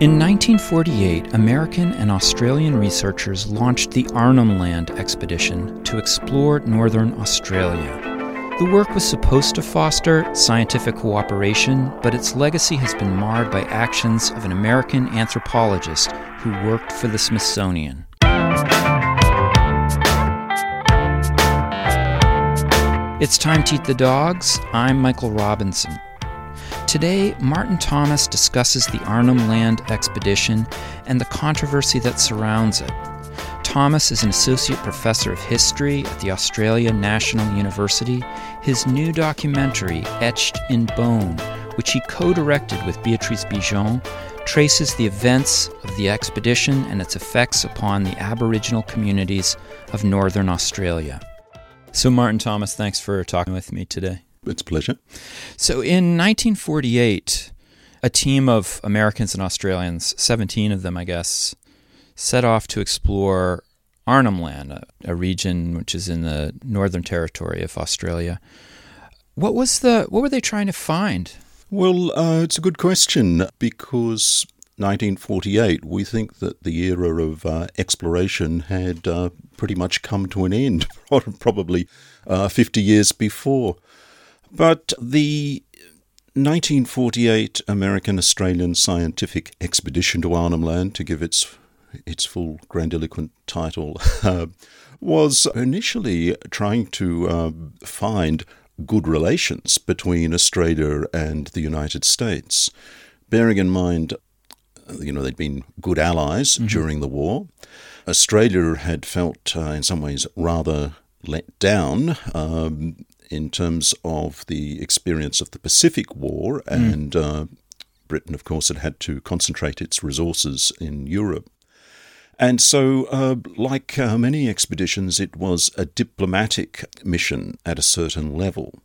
In 1948, American and Australian researchers launched the Arnhem Land expedition to explore northern Australia. The work was supposed to foster scientific cooperation, but its legacy has been marred by actions of an American anthropologist who worked for the Smithsonian. It's time to eat the dogs. I'm Michael Robinson. Today, Martin Thomas discusses the Arnhem Land expedition and the controversy that surrounds it. Thomas is an associate professor of history at the Australia National University. His new documentary, Etched in Bone, which he co directed with Beatrice Bijon, traces the events of the expedition and its effects upon the Aboriginal communities of northern Australia. So, Martin Thomas, thanks for talking with me today. It's a pleasure. So, in 1948, a team of Americans and Australians, 17 of them, I guess, set off to explore Arnhem Land, a, a region which is in the Northern Territory of Australia. What was the what were they trying to find? Well, uh, it's a good question because 1948, we think that the era of uh, exploration had uh, pretty much come to an end, probably uh, 50 years before. But the 1948 American Australian Scientific Expedition to Arnhem Land, to give its its full grandiloquent title, uh, was initially trying to uh, find good relations between Australia and the United States, bearing in mind, you know, they'd been good allies mm-hmm. during the war. Australia had felt, uh, in some ways, rather let down um, in terms of the experience of the Pacific War, mm. and uh, Britain, of course, had had to concentrate its resources in Europe. And so, uh, like uh, many expeditions, it was a diplomatic mission at a certain level.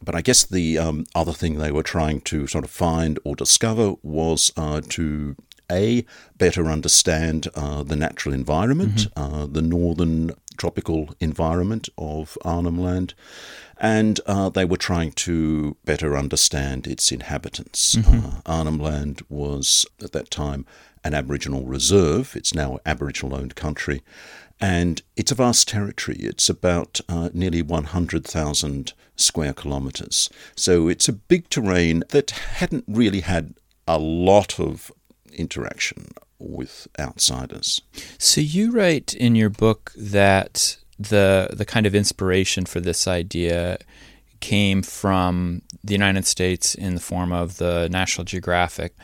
But I guess the um, other thing they were trying to sort of find or discover was uh, to a better understand uh, the natural environment, mm-hmm. Uh, the northern tropical environment of Arnhem Land, and uh, they were trying to better understand its inhabitants. Mm-hmm. Uh, Arnhem Land was, at that time, an Aboriginal reserve. It's now Aboriginal owned country. And it's a vast territory. It's about uh, nearly 100,000 square kilometres. So it's a big terrain that hadn't really had a lot of interaction with outsiders. So you write in your book that the the kind of inspiration for this idea came from the United States in the form of the National Geographic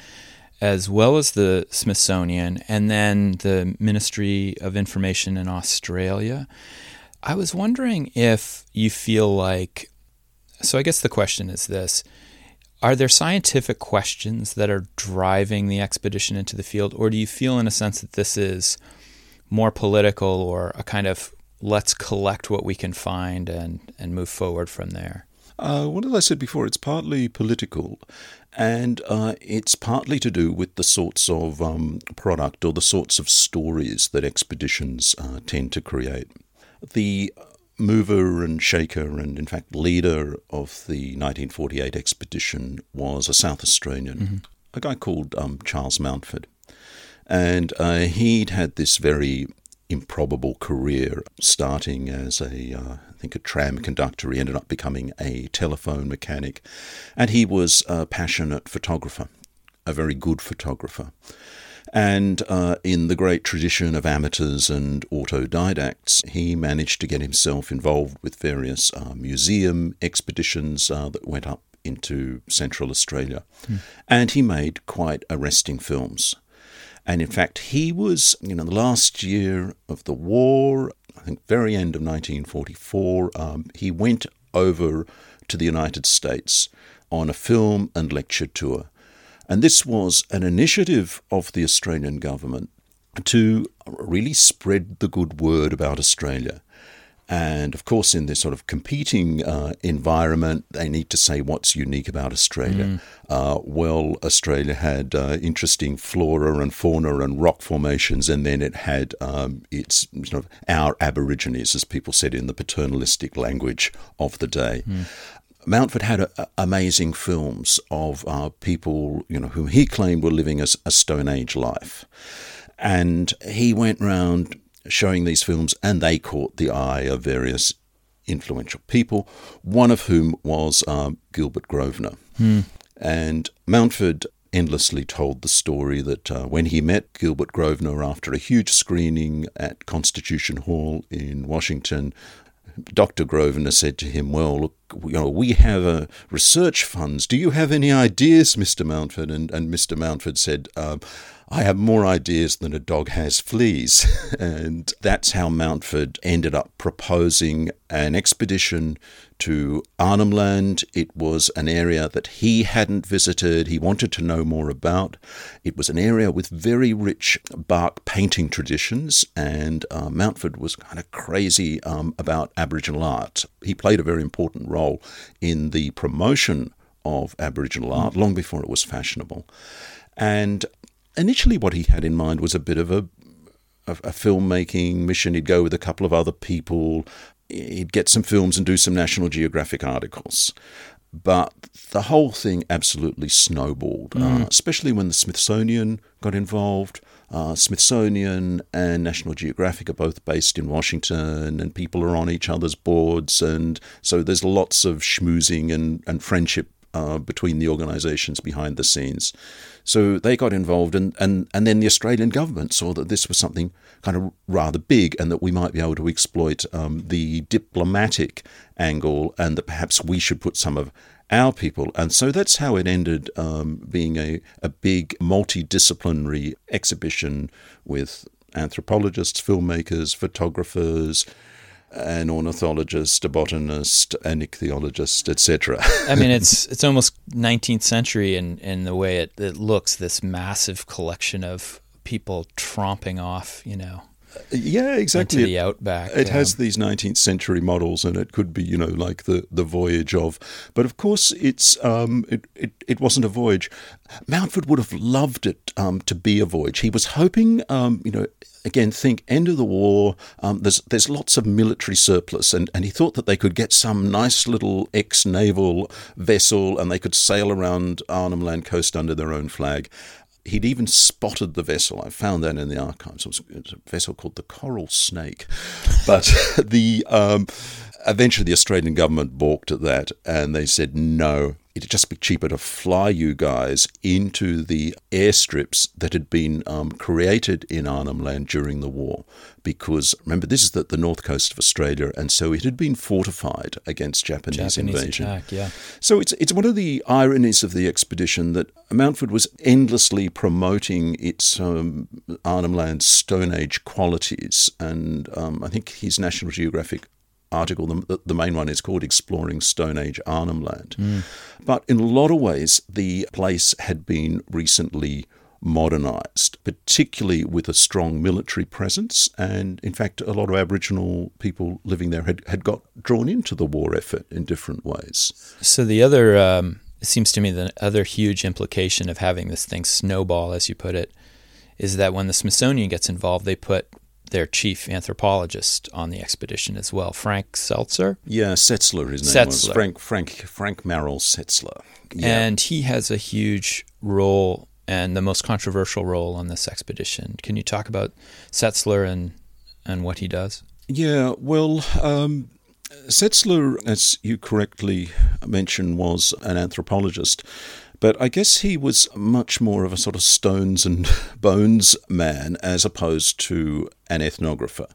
as well as the Smithsonian and then the Ministry of Information in Australia. I was wondering if you feel like so I guess the question is this are there scientific questions that are driving the expedition into the field or do you feel in a sense that this is more political or a kind of let's collect what we can find and, and move forward from there? Uh, well, as I said before, it's partly political and uh, it's partly to do with the sorts of um, product or the sorts of stories that expeditions uh, tend to create. The mover and shaker, and in fact, leader of the 1948 expedition was a South Australian, mm-hmm. a guy called um, Charles Mountford. And uh, he'd had this very improbable career, starting as a, uh, I think, a tram conductor. He ended up becoming a telephone mechanic, and he was a passionate photographer, a very good photographer. And uh, in the great tradition of amateurs and autodidacts, he managed to get himself involved with various uh, museum expeditions uh, that went up into Central Australia. Mm. And he made quite arresting films. And in fact, he was, you know, the last year of the war, I think very end of 1944, um, he went over to the United States on a film and lecture tour. And this was an initiative of the Australian government to really spread the good word about Australia. And of course, in this sort of competing uh, environment, they need to say what's unique about Australia. Mm. Uh, well, Australia had uh, interesting flora and fauna and rock formations, and then it had um, its sort of our Aborigines, as people said in the paternalistic language of the day. Mm. Mountford had a, a, amazing films of uh, people, you know, whom he claimed were living a, a Stone Age life, and he went round showing these films, and they caught the eye of various influential people. One of whom was uh, Gilbert Grosvenor, hmm. and Mountford endlessly told the story that uh, when he met Gilbert Grosvenor after a huge screening at Constitution Hall in Washington, Dr. Grosvenor said to him, Well, look, you know, we have uh, research funds. Do you have any ideas, Mr. Mountford? And, and Mr. Mountford said, um, I have more ideas than a dog has fleas. and that's how Mountford ended up proposing an expedition to Arnhem Land. It was an area that he hadn't visited, he wanted to know more about. It was an area with very rich bark painting traditions, and uh, Mountford was kind of crazy um, about Aboriginal art. He played a very important role in the promotion of Aboriginal art long before it was fashionable. And initially, what he had in mind was a bit of a a, a filmmaking mission. He'd go with a couple of other people. He'd get some films and do some National Geographic articles. But the whole thing absolutely snowballed, mm. uh, especially when the Smithsonian got involved. Uh, Smithsonian and National Geographic are both based in Washington, and people are on each other's boards, and so there's lots of schmoozing and, and friendship uh, between the organisations behind the scenes. So they got involved, and, and, and then the Australian government saw that this was something kind of rather big and that we might be able to exploit um, the diplomatic angle, and that perhaps we should put some of our people. And so that's how it ended um, being a, a big multidisciplinary exhibition with anthropologists, filmmakers, photographers, an ornithologist, a botanist, an ichthyologist, etc. I mean, it's it's almost 19th century in, in the way it, it looks. This massive collection of people tromping off, you know. Yeah, exactly. The outback. It, has these 19th century models, and it could be, you know, like the, the voyage of. But of course, it's um, it, it, it wasn't a voyage. Mountford would have loved it um, to be a voyage. He was hoping, um, you know, again, think end of the war. Um, there's there's lots of military surplus, and, and he thought that they could get some nice little ex naval vessel, and they could sail around Arnhem Land coast under their own flag. He'd even spotted the vessel. I found that in the archives. It was, a vessel called the Coral Snake, but the um, eventually the Australian government balked at that, and they said no it'd just be cheaper to fly you guys into the airstrips that had been um, created in Arnhem Land during the war. Because remember, this is the, the north coast of Australia, and so it had been fortified against Japanese, Japanese invasion. Attack, yeah. So it's it's one of the ironies of the expedition that Mountford was endlessly promoting its um, Arnhem Land Stone Age qualities, and um, I think his National Geographic article, the, the main one is called Exploring Stone Age Arnhem Land. Mm. But in a lot of ways, the place had been recently modernised, particularly with a strong military presence. And in fact, a lot of Aboriginal people living there had, had got drawn into the war effort in different ways. So the other, um, it seems to me, the other huge implication of having this thing snowball, as you put it, is that when the Smithsonian gets involved, they put their chief anthropologist on the expedition as well, Frank Seltzer. Yeah, Setzler, his name Setzler. was Frank Frank Frank Merrill Setzler. Yeah. And he has a huge role and the most controversial role on this expedition. Can you talk about Setzler and and what he does? Yeah, well, um, Setzler, as you correctly mentioned, was an anthropologist. But I guess he was much more of a sort of stones and bones man as opposed to an ethnographer.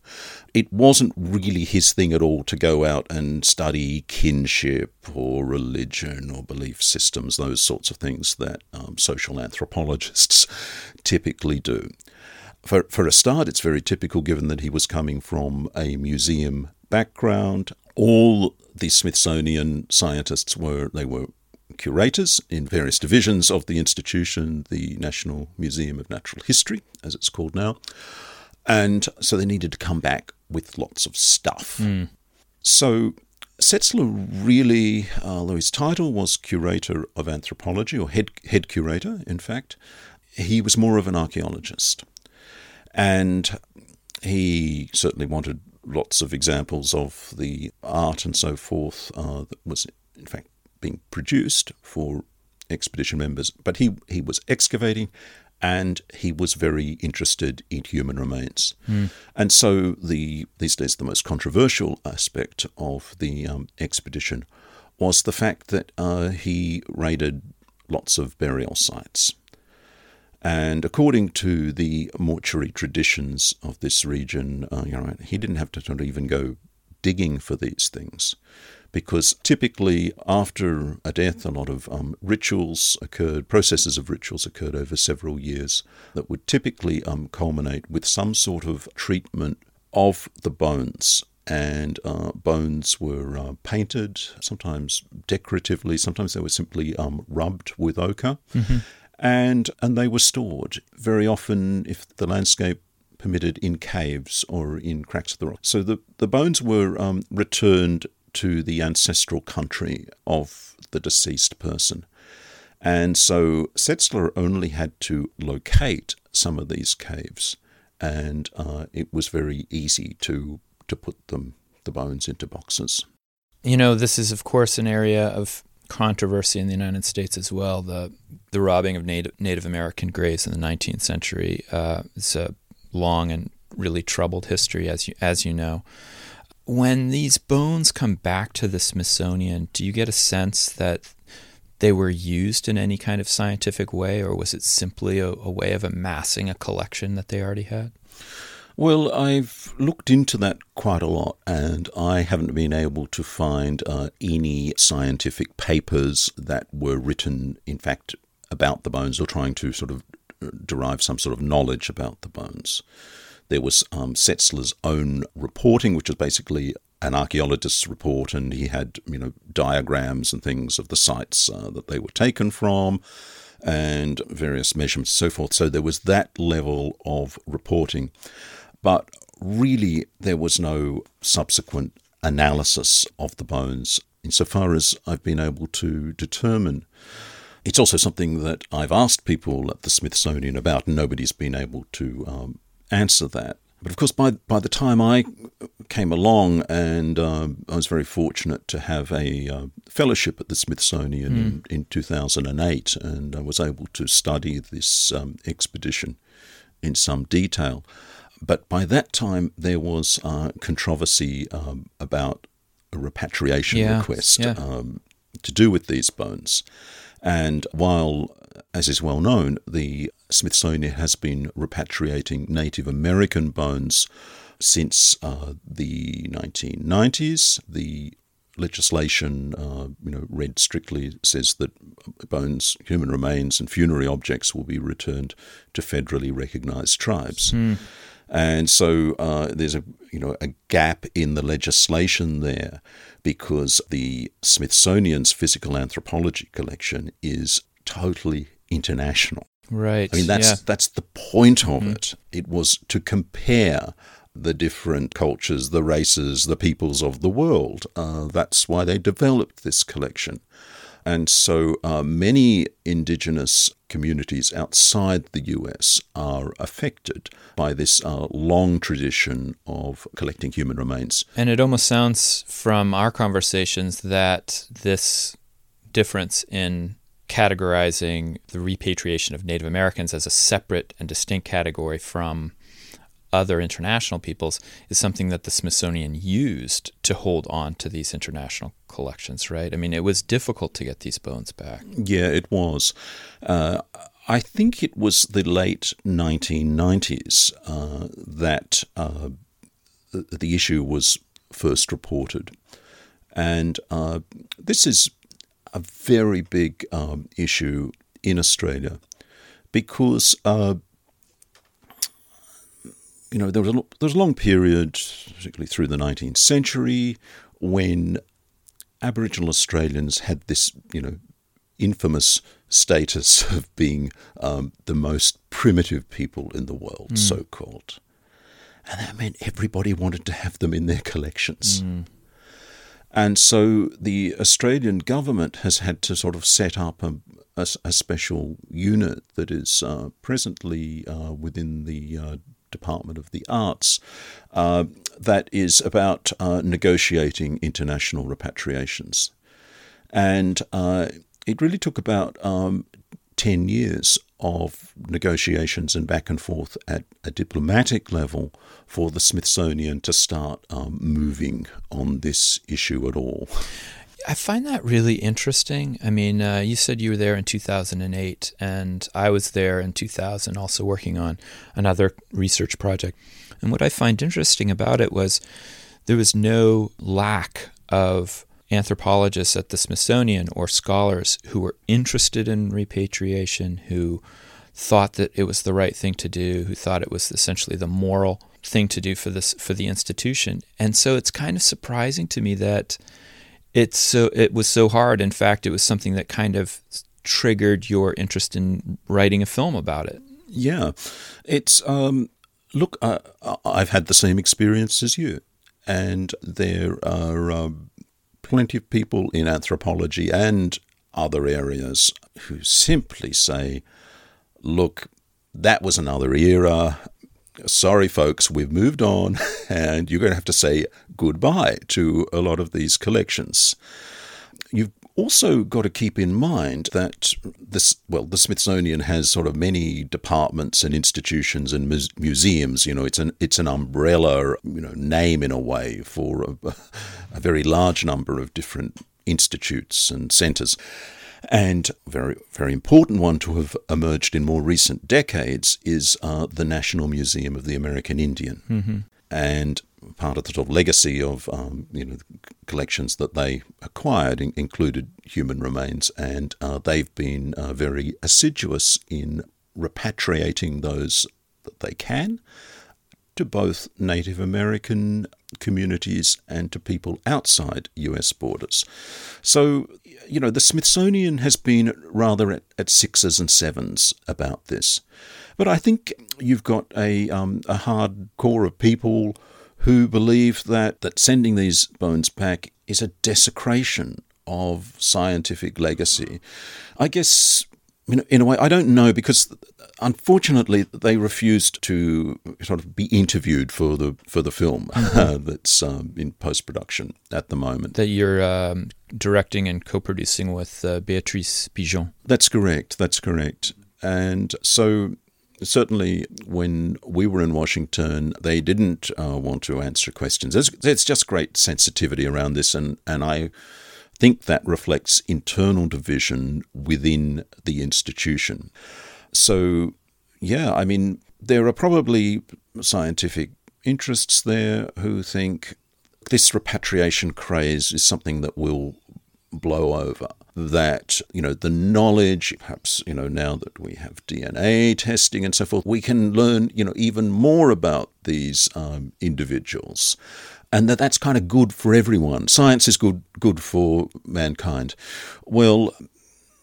It wasn't really his thing at all to go out and study kinship or religion or belief systems, those sorts of things that um, social anthropologists typically do. For, for a start, it's very typical given that he was coming from a museum background. All the Smithsonian scientists were they were curators in various divisions of the institution, the National Museum of Natural History, as it's called now. And so they needed to come back with lots of stuff. Mm. So Setzler really, although his title was curator of anthropology, or head, head curator, in fact, he was more of an archaeologist. And he certainly wanted lots of examples of the art and so forth uh, that was, in fact, being produced for expedition members, but he, he was excavating and he was very interested in human remains. Mm. And so the these days the most controversial aspect of the um, expedition was the fact that uh, he raided lots of burial sites. And according to the mortuary traditions of this region, uh, you know, he didn't have to sort even go digging for these things because typically after a death, a lot of um, rituals occurred, processes of rituals occurred over several years that would typically um, culminate with some sort of treatment of the bones. And uh, bones were uh, painted, sometimes decoratively, sometimes they were simply um, rubbed with ochre. Mm-hmm. And, and they were stored. Very often, if the landscape permitted in caves or in cracks of the rock. So the, the bones were um, returned to the ancestral country of the deceased person. And so Setzler only had to locate some of these caves, and uh, it was very easy to, to put them, the bones, into boxes. You know, this is, of course, an area of controversy in the United States as well. The the robbing of Native Native American graves in the 19th century. Uh, it's a long and really troubled history, as you as you know. When these bones come back to the Smithsonian, do you get a sense that they were used in any kind of scientific way, or was it simply a, a way of amassing a collection that they already had? Well, I've looked into that quite a lot, and I haven't been able to find uh, any scientific papers that were written, in fact, about the bones or trying to sort of uh, derive some sort of knowledge about the bones. There was um, Setzler's own reporting, which was basically an archaeologist's report, and he had you know diagrams and things of the sites uh, that they were taken from, and various measurements, and so forth. So there was that level of reporting, but really there was no subsequent analysis of the bones insofar as I've been able to determine. It's also something that I've asked people at the Smithsonian about, and nobody's been able to um, answer that. But of course, by by the time I came along, and uh, I was very fortunate to have a uh, fellowship at the Smithsonian mm. in, in, 2008, and I was able to study this um, expedition in some detail. But by that time, there was uh, controversy um, about a repatriation yeah, request yeah. Um, to do with these bones. And while, as is well known, the Smithsonian has been repatriating Native American bones since uh, the 1990s. The legislation, uh, you know, read strictly says that bones, human remains, and funerary objects will be returned to federally recognised tribes. Mm. And so uh, there's a you know a gap in the legislation there because the Smithsonian's physical anthropology collection is totally international. Right. I mean, that's yeah. that's the point of mm-hmm. it. It was to compare the different cultures, the races, the peoples of the world. Uh, that's why they developed this collection. And so uh, many indigenous communities outside the US are affected by this uh, long tradition of collecting human remains. And it almost sounds from our conversations that this difference in categorizing the repatriation of Native Americans as a separate and distinct category from other international peoples is something that the Smithsonian used to hold on to these international collections, right? I mean, it was difficult to get these bones back. Yeah, it was. Uh, I think it was the late 1990s uh, that uh, the, the, issue was first reported. And uh, this is a very big um, issue in Australia because, uh, you know, there was, a, there was a long period, particularly through the 19th century, when Aboriginal Australians had this, you know, infamous status of being um, the most primitive people in the world, mm. so called. And that meant everybody wanted to have them in their collections. Mm. And so the Australian government has had to sort of set up a, a, a special unit that is uh, presently uh, within the uh, Department of the Arts uh, that is about uh, negotiating international repatriations. And uh, it really took about um, 10 years of negotiations and back and forth at a diplomatic level for the Smithsonian to start um, moving on this issue at all. I find that really interesting. I mean, uh, you said you were there in 2008, and I was there in 2000, also working on another research project. And what I find interesting about it was there was no lack of anthropologists at the Smithsonian or scholars who were interested in repatriation, who thought that it was the right thing to do, who thought it was essentially the moral thing to do for this for the institution. And so it's kind of surprising to me that it's so it was so hard. In fact, it was something that kind of triggered your interest in writing a film about it. Yeah, it's um, look. Uh, I've had the same experience as you, and there are um, plenty of people in anthropology and other areas who simply say, "Look, that was another era sorry, folks, we've moved on, and you're going to have to say goodbye to a lot of these collections. You've also got to keep in mind that this well the Smithsonian has sort of many departments and institutions and museums you know it's an it's an umbrella you know name in a way for a, a very large number of different institutes and centers and a very, very important one to have emerged in more recent decades is uh, the National Museum of the American Indian. Mm-hmm. And part of the sort of legacy of um, you know collections that they acquired in- included human remains, and uh, they've been uh, very assiduous in repatriating those that they can to both Native American communities and to people outside US borders. So, you know, the Smithsonian has been rather at, at sixes and sevens about this. But I think you've got a, um, a hard core of people who believe that, that sending these bones back is a desecration of scientific legacy. I guess in, in a way, I don't know because unfortunately they refused to sort of be interviewed for the for the film mm-hmm. uh, that's um, in post production at the moment. That you're um, directing and co-producing with uh, Beatrice Bijon. That's correct. That's correct. And so certainly when we were in Washington, they didn't uh, want to answer questions. There's, there's, just great sensitivity around this, and, and I think that reflects internal division within the institution. So, yeah, I mean, there are probably scientific interests there who think this repatriation craze is something that will blow over. That, you know, the knowledge, perhaps, you know, now that we have DNA testing and so forth, we can learn, you know, even more about these um, individuals and that that's kind of good for everyone. Science is good good for mankind. Well,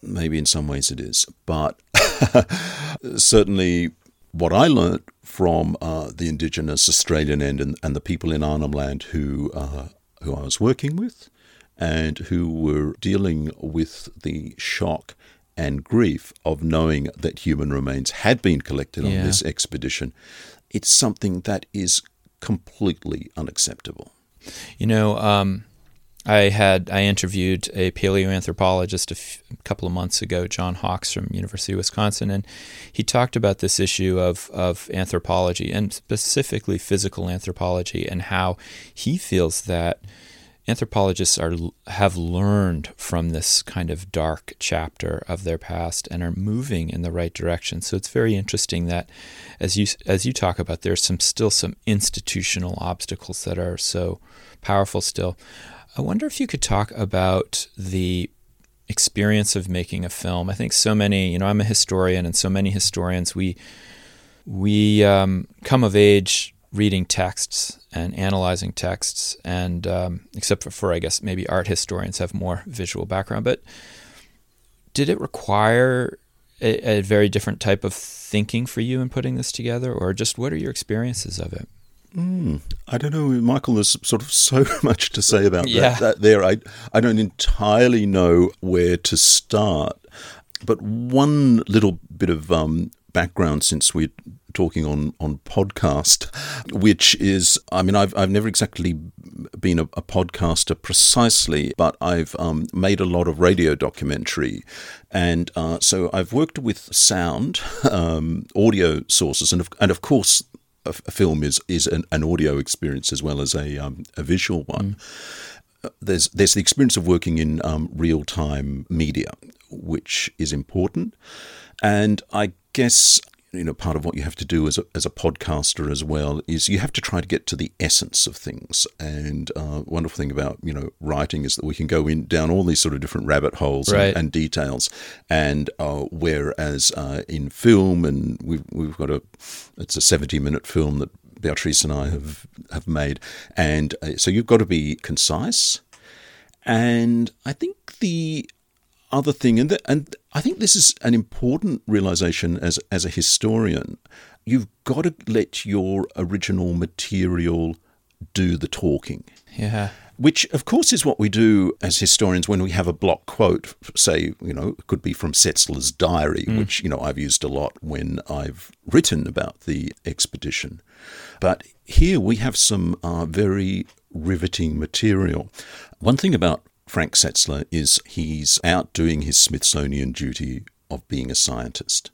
maybe in some ways it is, but certainly what I learnt from uh, the Indigenous Australian end and, and, the people in Arnhem Land who uh, who I was working with, and who were dealing with the shock and grief of knowing that human remains had been collected on this expedition. It's something that is completely unacceptable. You know, um, I had I interviewed a paleoanthropologist a, f- a couple of months ago, John Hawks from University of Wisconsin, and he talked about this issue of of anthropology and specifically physical anthropology and how he feels that anthropologists are have learned from this kind of dark chapter of their past and are moving in the right direction. So it's very interesting that as you as you talk about there's some still some institutional obstacles that are so powerful still. I wonder if you could talk about the experience of making a film. I think so many, you know, I'm a historian, and so many historians we we um, come of age reading texts and analyzing texts, and um, except for, for I guess maybe art historians have more visual background. But did it require a, a very different type of thinking for you in putting this together, or just what are your experiences of it? Mm, I don't know, Michael. There's sort of so much to say about yeah. that, that. There, I I don't entirely know where to start. But one little bit of um, background, since we're talking on, on podcast, which is, I mean, I've, I've never exactly been a, a podcaster precisely, but I've um, made a lot of radio documentary. And uh, so I've worked with sound, um, audio sources, and of, and of course, a, a film is, is an, an, audio experience as well as a, um, a visual one. Mm. There's, there's the experience of working in um, real time media, which is important. And I guess you know part of what you have to do as a, as a podcaster as well is you have to try to get to the essence of things. And uh, wonderful thing about you know writing is that we can go in down all these sort of different rabbit holes right. and, and, details. And uh, whereas uh, in film and we've, we've got a it's a 70 minute film that Beatrice and I have have made. And uh, so you've got to be concise. And I think the other thing, and the, and I think this is an important realization as as a historian. You've got to let your original material do the talking. Yeah. Which, of course, is what we do as historians when we have a block quote, say, you know, it could be from Setzler's diary, mm. which, you know, I've used a lot when I've written about the expedition. But here we have some uh, very riveting material. One thing about Frank Setzler is he's out doing his Smithsonian duty of being a scientist.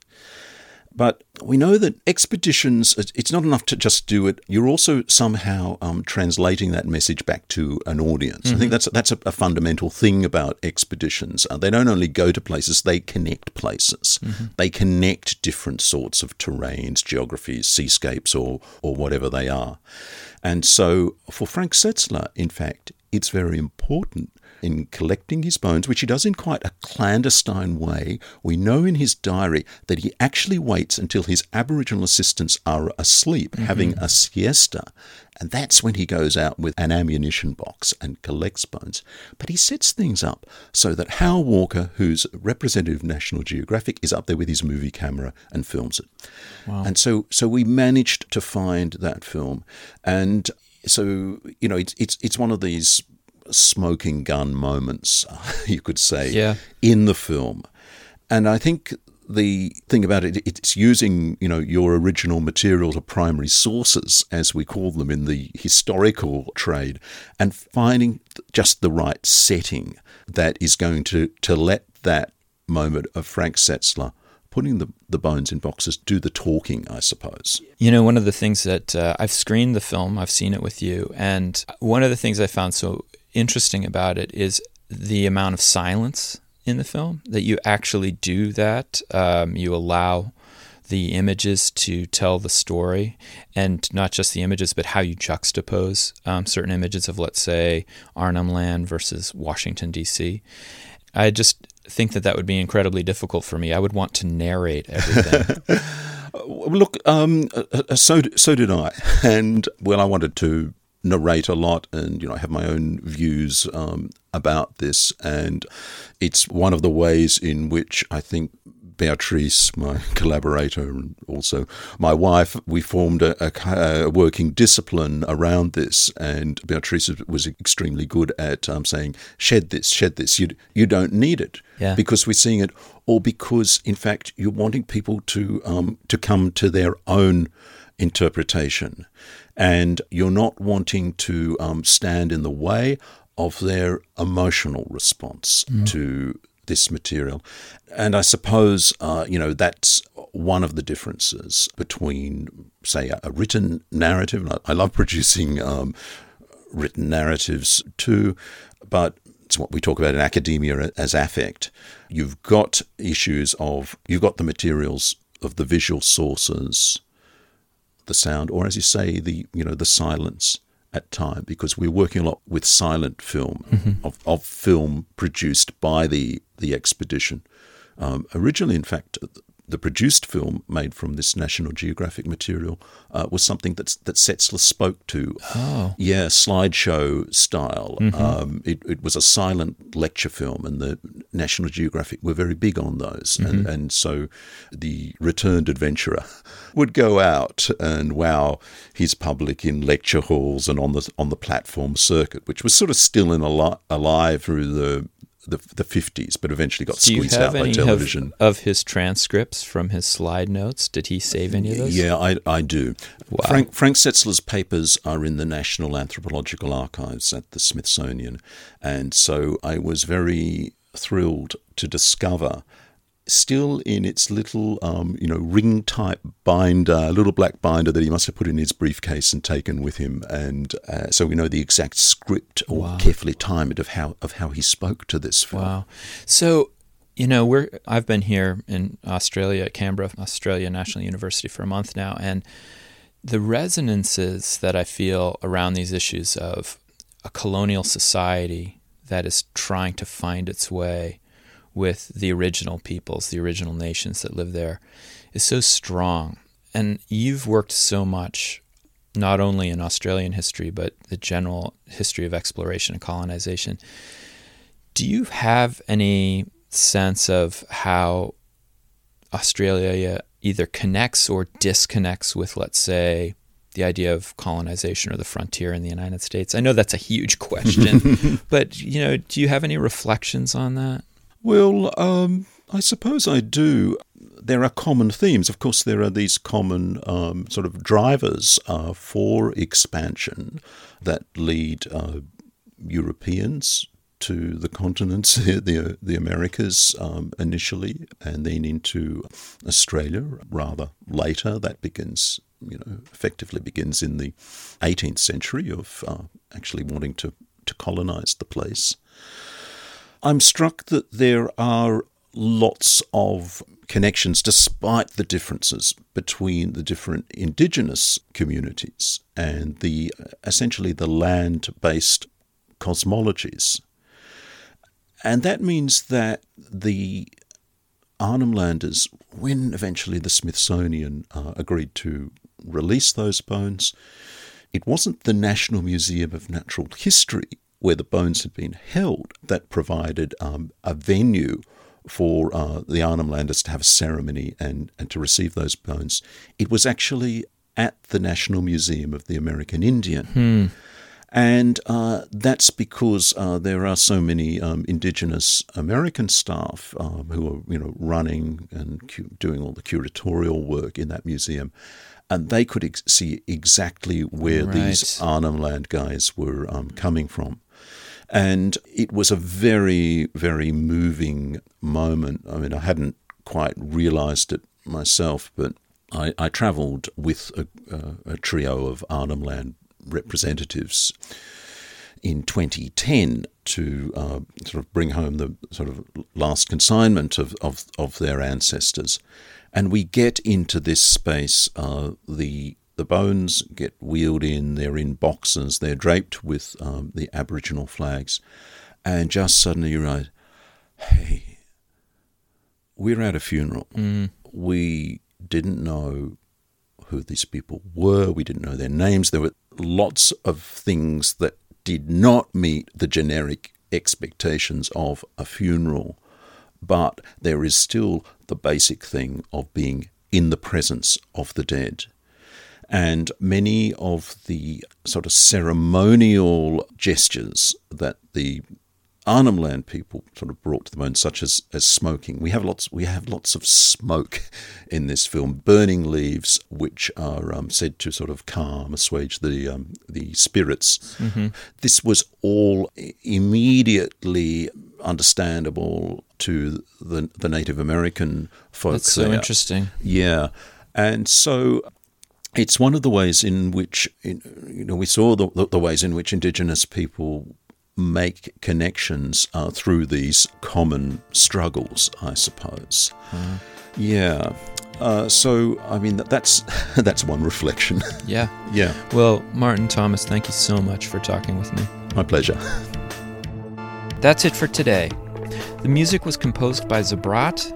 But we know that expeditions, it's not enough to just do it. You're also somehow um, translating that message back to an audience. Mm-hmm. I think mm-hmm. that's, that's a, a, fundamental thing about expeditions. Uh, they don't only go to places, they connect places. Mm-hmm. They connect different sorts of terrains, geographies, seascapes, or, or whatever they are. And so for Frank Setzler, in fact, it's very important in collecting his bones, which he does in quite a clandestine way. We know in his diary that he actually waits until his Aboriginal assistants are asleep, mm-hmm. having a siesta. And that's when he goes out with an ammunition box and collects bones. But he sets things up so that Hal Walker, who's representative of National Geographic, is up there with his movie camera and films it. Wow. And so, so we managed to find that film. And so, you know, it's, it's, it's one of these smoking gun moments, you could say, yeah. in the film. And I think the thing about it, it's using you know your original materials or primary sources, as we call them in the historical trade, and finding just the right setting that is going to to let that moment of Frank Setzler putting the, the bones in boxes do the talking, I suppose. You know, one of the things that uh, I've screened the film, I've seen it with you, and one of the things I found so interesting about it is the amount of silence in the film that you actually do that. Um, you allow the images to tell the story, and not just the images, but how you juxtapose um, certain images of, let's say, Arnhem Land versus Washington, D.C. I just think that that would be incredibly difficult for me. I would want to narrate everything. Look, um, uh, uh, so so did I, and well, I wanted to narrate a lot and you know I have my own views um, about this and it's one of the ways in which I think Beatrice, my collaborator, and also my wife, we formed a, a, a, working discipline around this. And Beatrice was extremely good at um, saying, "Shed this, shed this. You you don't need it yeah. because we're seeing it, or because in fact you're wanting people to um, to come to their own interpretation and you're not wanting to um, stand in the way of their emotional response mm. to this material. And I suppose, uh, you know, that's one of the differences between, say, a, a written narrative. And I, I love producing um, written narratives too, but it's what we talk about in academia as affect. You've got issues of, you've got the materials of the visual sources the sound, or as you say, the you know the silence at time, because we're working a lot with silent film mm-hmm. of, of film produced by the the expedition. Um, originally, in fact, the produced film made from this National Geographic material uh, was something that that Setzler spoke to. Oh, yeah, slideshow style. Mm-hmm. Um, it, it, was a silent lecture film, and the National Geographic were very big on those. Mm-hmm. And and so the returned adventurer would go out and wow his public in lecture halls and on the on the platform circuit, which was sort of still in al- alive through the the, the 50s, but eventually got Do squeezed out by television. of, of his transcripts from his slide notes? Did he save any of those? Yeah, I, I do. Wow. Frank, Frank Setzler's papers are in the National Anthropological Archives at the Smithsonian. And so I was very thrilled to discover, still in its little, um, you know, ring type binder, little black binder that he must have put in his briefcase and taken with him. And uh, so we know the exact script or Wow. carefully timed of how, of how he spoke to this film. Wow. So, you know, we're I've been here in Australia at Canberra, Australia National University for a month now, and the resonances that I feel around these issues of a colonial society that is trying to find its way with the original peoples, the original nations that live there, is so strong. And you've worked so much, not only in Australian history, but the general history of exploration and colonization. Do you have any sense of how Australia either connects or disconnects with, let's say, the idea of colonization or the frontier in the United States? I know that's a huge question, but you know, do you have any reflections on that? Well, um, I suppose I do. There are common themes. Of course, there are these common um, sort of drivers uh, for expansion that lead uh, Europeans to the continents, the the Americas um, initially, and then into Australia rather later. That begins, you know, effectively begins in the 18th century of uh, actually wanting to to colonize the place. I'm struck that there are lots of connections despite the differences between the different indigenous communities and the essentially the land-based cosmologies. And that means that the Arnhem Landers, when eventually the Smithsonian uh, agreed to release those bones, it wasn't the National Museum of Natural History where the bones had been held that provided um, a venue for uh, the Arnhem Landers to have a ceremony and, and to receive those bones. It was actually at the National Museum of the American Indian. And uh, that's because uh, there are so many um, indigenous American staff um, who are, you know, running and cu- doing all the curatorial work in that museum, and they could ex- see exactly where these Right. Arnhem Land guys were um, coming from. And it was a very, very moving moment. I mean, I hadn't quite realized it myself, but I, I travelled with a, a, a trio of Arnhem Land representatives in 2010 to uh, sort of bring home the sort of last consignment of, of, of their ancestors. And we get into this space. Uh, the the bones get wheeled in. They're in boxes. They're draped with um, the Aboriginal flags, and just suddenly you realize, hey, we're at a funeral. We didn't know who these people were. We didn't know their names. There were lots of things that did not meet the generic expectations of a funeral. But there is still the basic thing of being in the presence of the dead. And many of the sort of ceremonial gestures that the Arnhem Land people sort of brought to the bone, such as, as smoking. We have lots. We have lots of smoke in this film. Burning leaves, which are um, said to sort of calm, assuage the um, the spirits. This was all immediately understandable to the the Native American folks. That's so there. interesting. Yeah, and so it's one of the ways in which you know we saw the, the, ways in which Indigenous people make connections uh, through these common struggles, I suppose. Yeah. Uh, so I mean that, that's that's one reflection. Yeah. yeah, Well, Martin Thomas, thank you so much for talking with me. my pleasure. That's it for today. The music was composed by Zabrat.